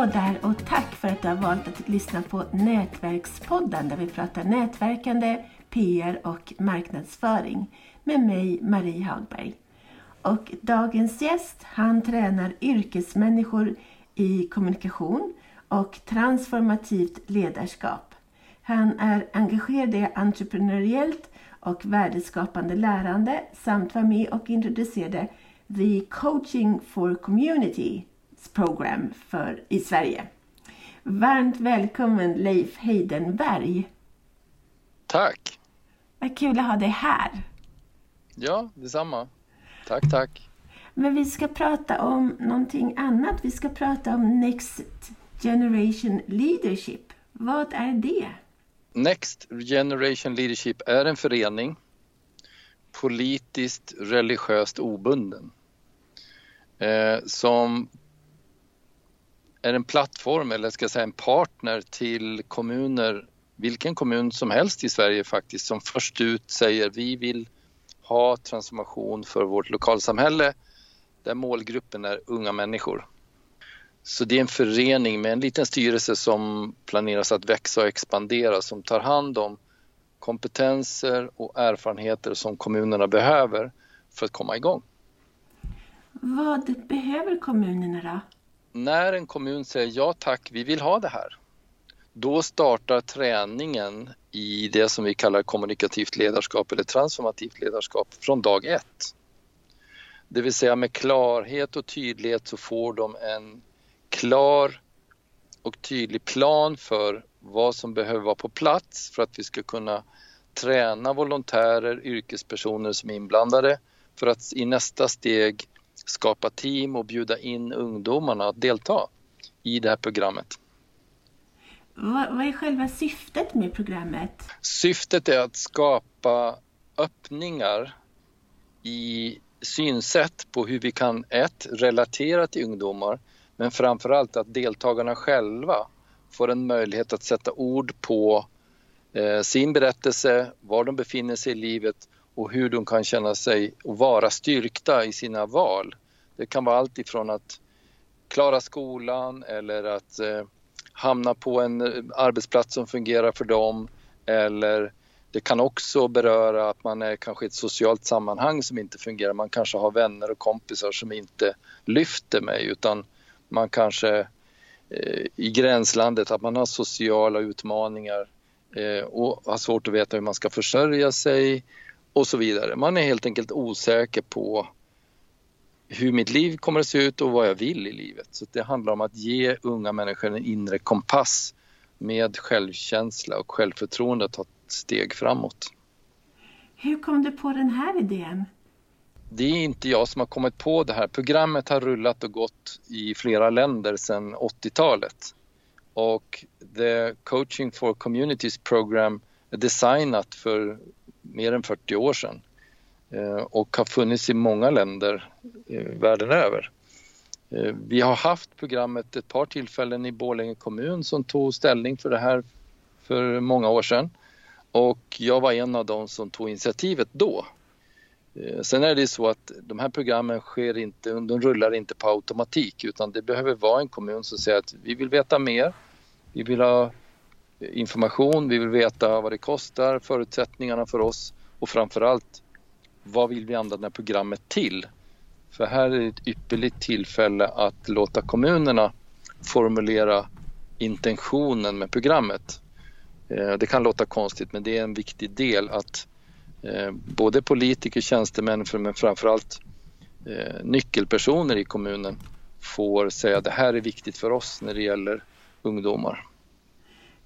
Hallå där och tack för att du har valt att lyssna på Nätverkspodden där vi pratar nätverkande, PR och marknadsföring med mig Marie Hagberg. Och dagens gäst, han tränar yrkesmänniskor i kommunikation och transformativt ledarskap. Han är engagerad i entreprenöriellt och värdeskapande lärande samt var med och introducerade The Coaching for Community program för, i Sverige. Varmt välkommen Leif Heidenberg. Tack! Vad kul att ha dig här. Ja, detsamma. Tack, tack. Men vi ska prata om någonting annat. Vi ska prata om Next Generation Leadership. Vad är det? Next Generation Leadership är en förening politiskt religiöst obunden eh, som är en plattform eller ska jag säga en partner till kommuner, vilken kommun som helst i Sverige faktiskt, som först ut säger vi vill ha transformation för vårt lokalsamhälle där målgruppen är unga människor. Så det är en förening med en liten styrelse som planeras att växa och expandera som tar hand om kompetenser och erfarenheter som kommunerna behöver för att komma igång. Vad behöver kommunerna då? När en kommun säger ja tack, vi vill ha det här, då startar träningen i det som vi kallar kommunikativt ledarskap eller transformativt ledarskap från dag ett. Det vill säga med klarhet och tydlighet så får de en klar och tydlig plan för vad som behöver vara på plats för att vi ska kunna träna volontärer, yrkespersoner som är inblandade för att i nästa steg skapa team och bjuda in ungdomarna att delta i det här programmet. Vad, vad är själva syftet med programmet? Syftet är att skapa öppningar i synsätt på hur vi kan ett, relatera till ungdomar men framförallt att deltagarna själva får en möjlighet att sätta ord på eh, sin berättelse, var de befinner sig i livet och hur de kan känna sig och vara styrkta i sina val. Det kan vara allt ifrån att klara skolan eller att eh, hamna på en eh, arbetsplats som fungerar för dem eller det kan också beröra att man är kanske i ett socialt sammanhang som inte fungerar. Man kanske har vänner och kompisar som inte lyfter mig utan man kanske eh, i gränslandet att man har sociala utmaningar eh, och har svårt att veta hur man ska försörja sig och så vidare. Man är helt enkelt osäker på hur mitt liv kommer att se ut och vad jag vill i livet. Så det handlar om att ge unga människor en inre kompass med självkänsla och självförtroende att ta ett steg framåt. Hur kom du på den här idén? Det är inte jag som har kommit på det här. Programmet har rullat och gått i flera länder sedan 80-talet. Och The Coaching for Communities Program är designat för mer än 40 år sedan Eh, och har funnits i många länder eh, världen över. Eh, vi har haft programmet ett par tillfällen i Borlänge kommun som tog ställning för det här för många år sedan och jag var en av dem som tog initiativet då. Sen är det så att de här programmen sker inte, de rullar inte på automatik utan det behöver vara en kommun som säger att vi vill veta mer, vi vill ha information, vi vill veta vad det kostar, förutsättningarna för oss och framförallt vad vill vi använda programmet till? För här är ett ypperligt tillfälle att låta kommunerna formulera intentionen med programmet. Eh, det kan låta konstigt men det är en viktig del att eh, både politiker, tjänstemän men framförallt eh, nyckelpersoner i kommunen får säga det här är viktigt för oss när det gäller ungdomar.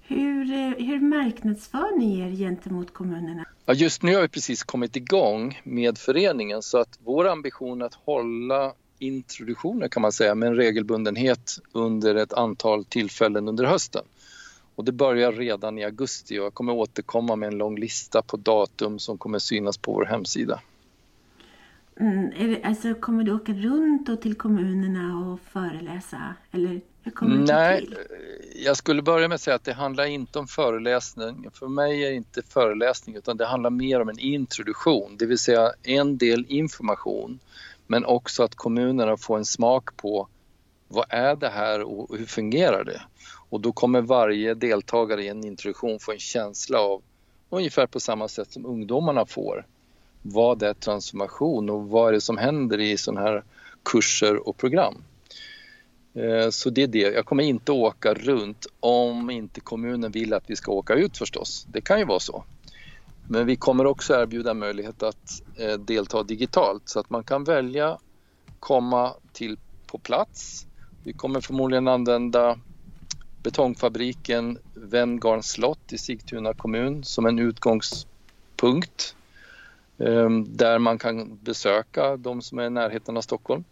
Hur, hur marknadsför ni er gentemot kommunerna? Ja, just nu har vi precis kommit igång med föreningen så att vår ambition är att hålla introduktioner kan man säga med en regelbundenhet under ett antal tillfällen under hösten. Och det börjar redan i augusti och jag kommer återkomma med en lång lista på datum som kommer synas på vår hemsida. Mm, det, alltså, kommer du åka runt och till kommunerna och föreläsa? Eller Nej, jag skulle börja med att säga att det handlar inte om föreläsning. För mig är det inte föreläsning utan det handlar mer om en introduktion, det vill säga en del information men också att kommunerna får en smak på vad är det här och hur fungerar det? Och då kommer varje deltagare i en introduktion få en känsla av ungefär på samma sätt som ungdomarna får. Vad är transformation och vad är det som händer i sådana här kurser och program? Eh, så det är det. Jag kommer inte åka runt om inte kommunen vill att vi ska åka ut förstås. Det kan ju vara så. Men vi kommer också erbjuda möjlighet att eh, delta digitalt så att man kan välja komma till på plats. Vi kommer förmodligen använda betongfabriken Venngarns slott i Sigtuna kommun som en utgångspunkt eh, där man kan besöka de som är i närheten av Stockholm.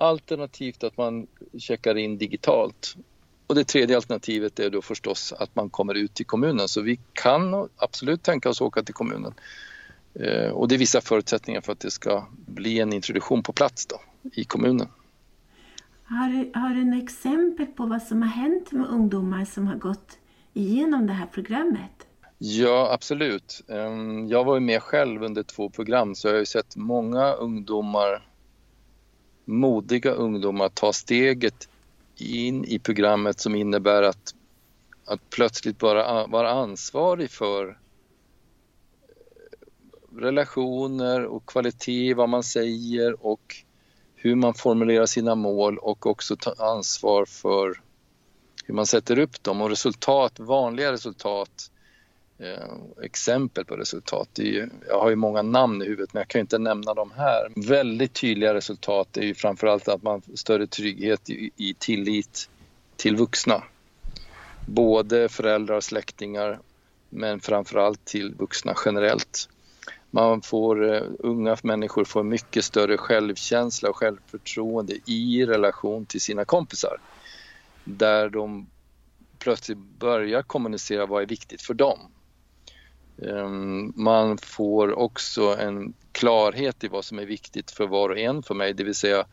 Alternativt att man checkar in digitalt. Och det tredje alternativet är då förstås att man kommer ut till kommunen. Så vi kan absolut tänka oss åka till kommunen. Eh, och det är vissa förutsättningar för att det ska bli en introduktion på plats då, i kommunen. Har du, har du en exempel på vad som har hänt med ungdomar som har gått igenom det här programmet? Ja, absolut. Ehm, jag var ju med själv under två program så jag har ju sett många ungdomar modiga ungdomar ta steget in i programmet som innebär att, att plötsligt bara vara ansvarig för eh, relationer och kvalitet, vad man säger och hur man formulerar sina mål och också ta ansvar för hur man sätter upp dem. Och resultat, vanliga resultat Eh, exempel på resultat. Ju, jag har ju många namn i huvudet men jag kan inte nämna dem här. Väldigt tydliga resultat är ju framförallt att man får större trygghet i, i tillit till vuxna. Både föräldrar och släktingar men framförallt till vuxna generellt. Man får, uh, unga människor får mycket större självkänsla och självförtroende i relation till sina kompisar. Där de plötsligt börjar kommunicera vad är viktigt för dem Ehm, man får också en klarhet i vad som är viktigt för var och en för mig, det vill säga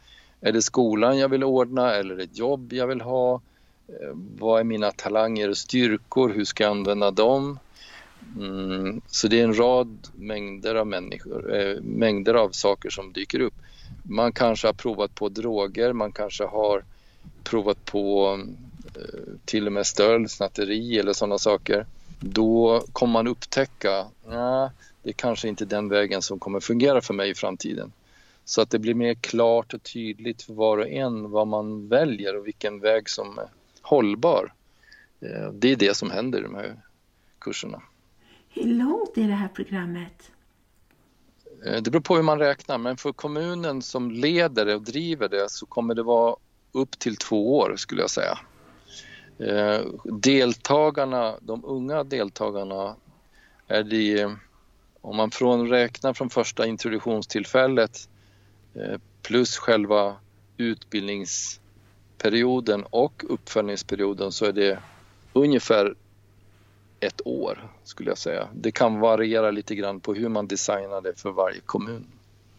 är det skolan jag vill ordna eller ett jobb jag vill ha? Ehm, vad är mina talanger och styrkor? Hur ska jag använda dem? Mm, så det är en rad mängder av människor, äh, mängder av saker som dyker upp. Man kanske har provat på droger, man kanske har provat på äh, till och med stöld, snatteri eller sådana saker då kommer man upptäcka att det är kanske inte den vägen som kommer fungera för mig i framtiden. Så att det blir mer klart och tydligt för var och en vad man väljer och vilken väg som är hållbar. Eh, det är det som händer i de här kurserna. Hur långt är det här programmet? Eh, det beror på hur man räknar, men för kommunen som leder det och driver det så kommer det vara upp till två år skulle jag säga. Eh, deltagarna, de unga deltagarna, är det, om man från, räknar från första introduktionstillfället eh, plus själva utbildningsperioden och uppföljningsperioden så är det ungefär ett år skulle jag säga. Det kan variera lite grann på hur man designar det för varje kommun.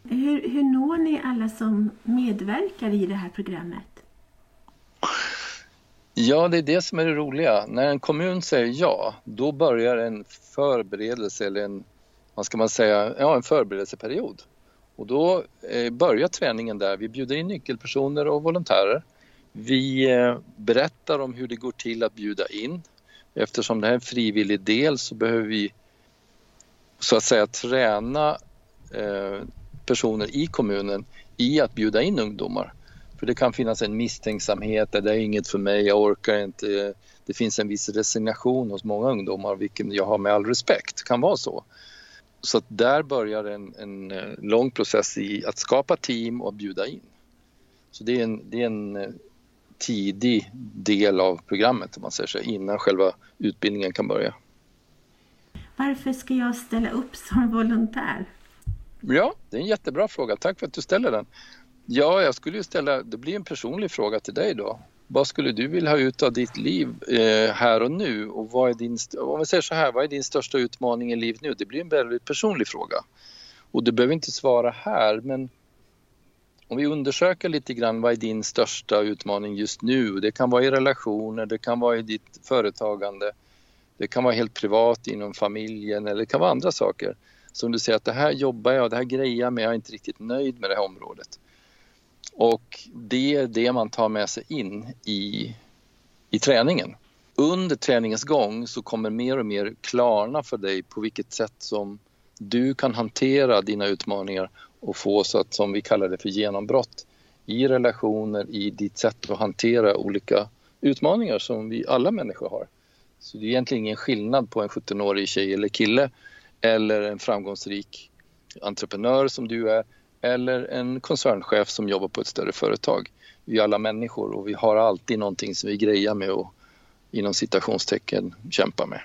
Hur, hur når ni alla som medverkar i det här programmet? Ja, det är det som är det roliga. När en kommun säger ja, då börjar en förberedelse eller en, vad ska man säga, ja en förberedelseperiod. Och då eh, börjar träningen där. Vi bjuder in nyckelpersoner och volontärer. Vi eh, berättar om hur det går till att bjuda in. Eftersom det här är en frivillig del så behöver vi så att säga träna eh, personer i kommunen i att bjuda in ungdomar. För det kan finnas en misstänksamhet, det är inget för mig, jag orkar inte. Det finns en viss resignation hos många ungdomar, vilket jag har med all respekt, kan vara så. Så att där börjar en, en eh, lång process i att skapa team och bjuda in. Så det är en, det är en eh, tidig del av programmet om man säger så, innan själva utbildningen kan börja. Varför ska jag ställa upp som volontär? Ja, det är en jättebra fråga. Tack för att du ställer den. Ja, jag skulle ju ställa, det blir en personlig fråga till dig då. Vad skulle du vilja ha ut av ditt liv eh, här och nu? Och vad är din, om vi säger så här, vad är din största utmaning i livet nu? Det blir en väldigt personlig fråga. Och du behöver inte svara här, men om vi undersöker lite grann, vad är din största utmaning just nu? Det kan vara i relationer, det kan vara i ditt företagande, det kan vara helt privat inom familjen eller det kan vara andra saker. Som du säger att det här jobbar jag, det här grejer jag med, jag är inte riktigt nöjd med det här området och det är det man tar med sig in i, i träningen. Under träningens gång så kommer mer och mer klarna för dig på vilket sätt som du kan hantera dina utmaningar och få så att, som vi kallar det för genombrott i relationer, i ditt sätt att hantera olika utmaningar som vi alla människor har. Så det är egentligen ingen skillnad på en 17-årig tjej eller kille eller en framgångsrik entreprenör som du är eller en koncernchef som jobbar på ett större företag. Vi är alla människor och vi har alltid någonting som vi grejar med och inom citationstecken kämpar med.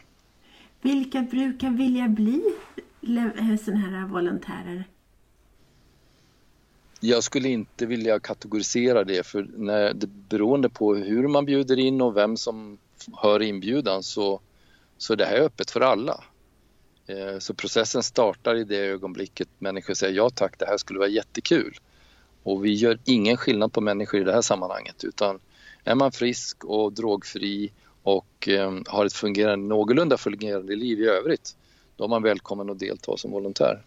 Vilka brukar vilja bli sådana här volontärer? Jag skulle inte vilja kategorisera det för när det, beroende på hur man bjuder in och vem som hör inbjudan så, så det här är öppet för alla. Eh, så processen startar i det ögonblicket människor säger ja tack, det här skulle vara jättekul. Och vi gör ingen skillnad på människor i det här sammanhanget utan är man frisk och drogfri och ehm, har ett fungerande, någorlunda fungerande liv i övrigt då är man välkommen att delta som volontär.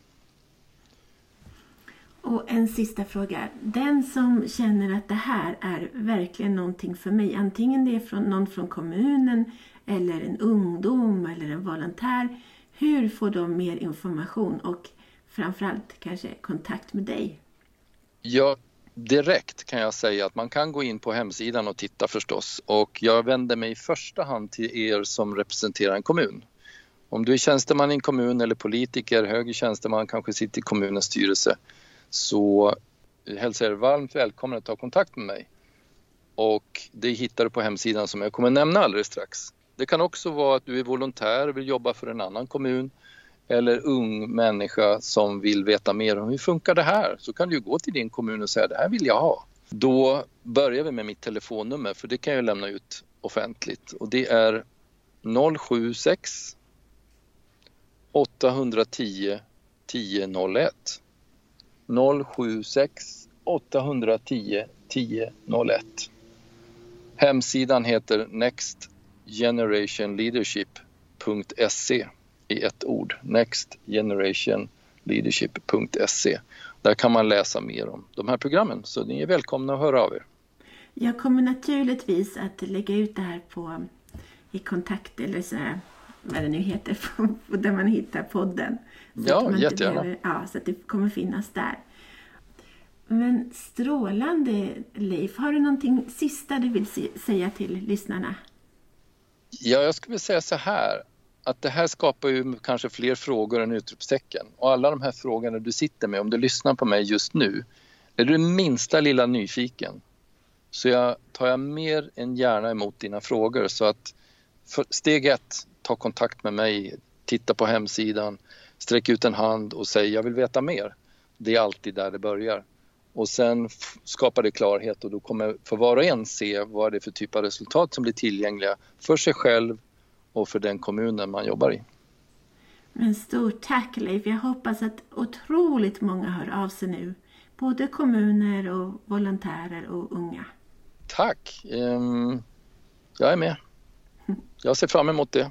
Och en sista fråga. Den som känner att det här är verkligen någonting för mig, antingen det är från någon från kommunen eller en ungdom eller en volontär. Hur får de mer information och framförallt kanske kontakt med dig? Ja, direkt kan jag säga att man kan gå in på hemsidan och titta förstås och jag vänder mig i första hand till er som representerar en kommun. Om du är tjänsteman i en kommun eller politiker, högre tjänsteman, kanske sitter i kommunens styrelse så hälsar jag er varmt välkomna att ta kontakt med mig. Och det hittar du på hemsidan som jag kommer nämna alldeles strax. Det kan också vara att du är volontär och vill jobba för en annan kommun eller ung människa som vill veta mer om hur funkar det här? Så kan du gå till din kommun och säga det här vill jag ha. Då börjar vi med mitt telefonnummer för det kan jag lämna ut offentligt och det är 076 810 1001. 076 810 1001. Hemsidan heter Next nextgenerationleadership.se i ett ord. nextgenerationleadership.se. Där kan man läsa mer om de här programmen så ni är välkomna att höra av er. Jag kommer naturligtvis att lägga ut det här på i kontakt eller så här, vad det nu heter, där man hittar podden. Så ja, jättegärna. Behöver, ja, så att det kommer finnas där. Men strålande Leif, har du någonting sista du vill säga till lyssnarna? Ja, jag skulle säga så här att det här skapar ju kanske fler frågor än utropstecken och alla de här frågorna du sitter med, om du lyssnar på mig just nu, är du minsta lilla nyfiken så jag, tar jag mer än gärna emot dina frågor så att steg ett, ta kontakt med mig, titta på hemsidan, sträck ut en hand och säg jag vill veta mer. Det är alltid där det börjar. Och sen skapar det klarhet och då kommer för var och en se vad det är för typ av resultat som blir tillgängliga för sig själv och för den kommunen man jobbar i. Men stort tack Leif. Jag hoppas att otroligt många hör av sig nu. Både kommuner och volontärer och unga. Tack. Ehm, jag är med. Jag ser fram emot det.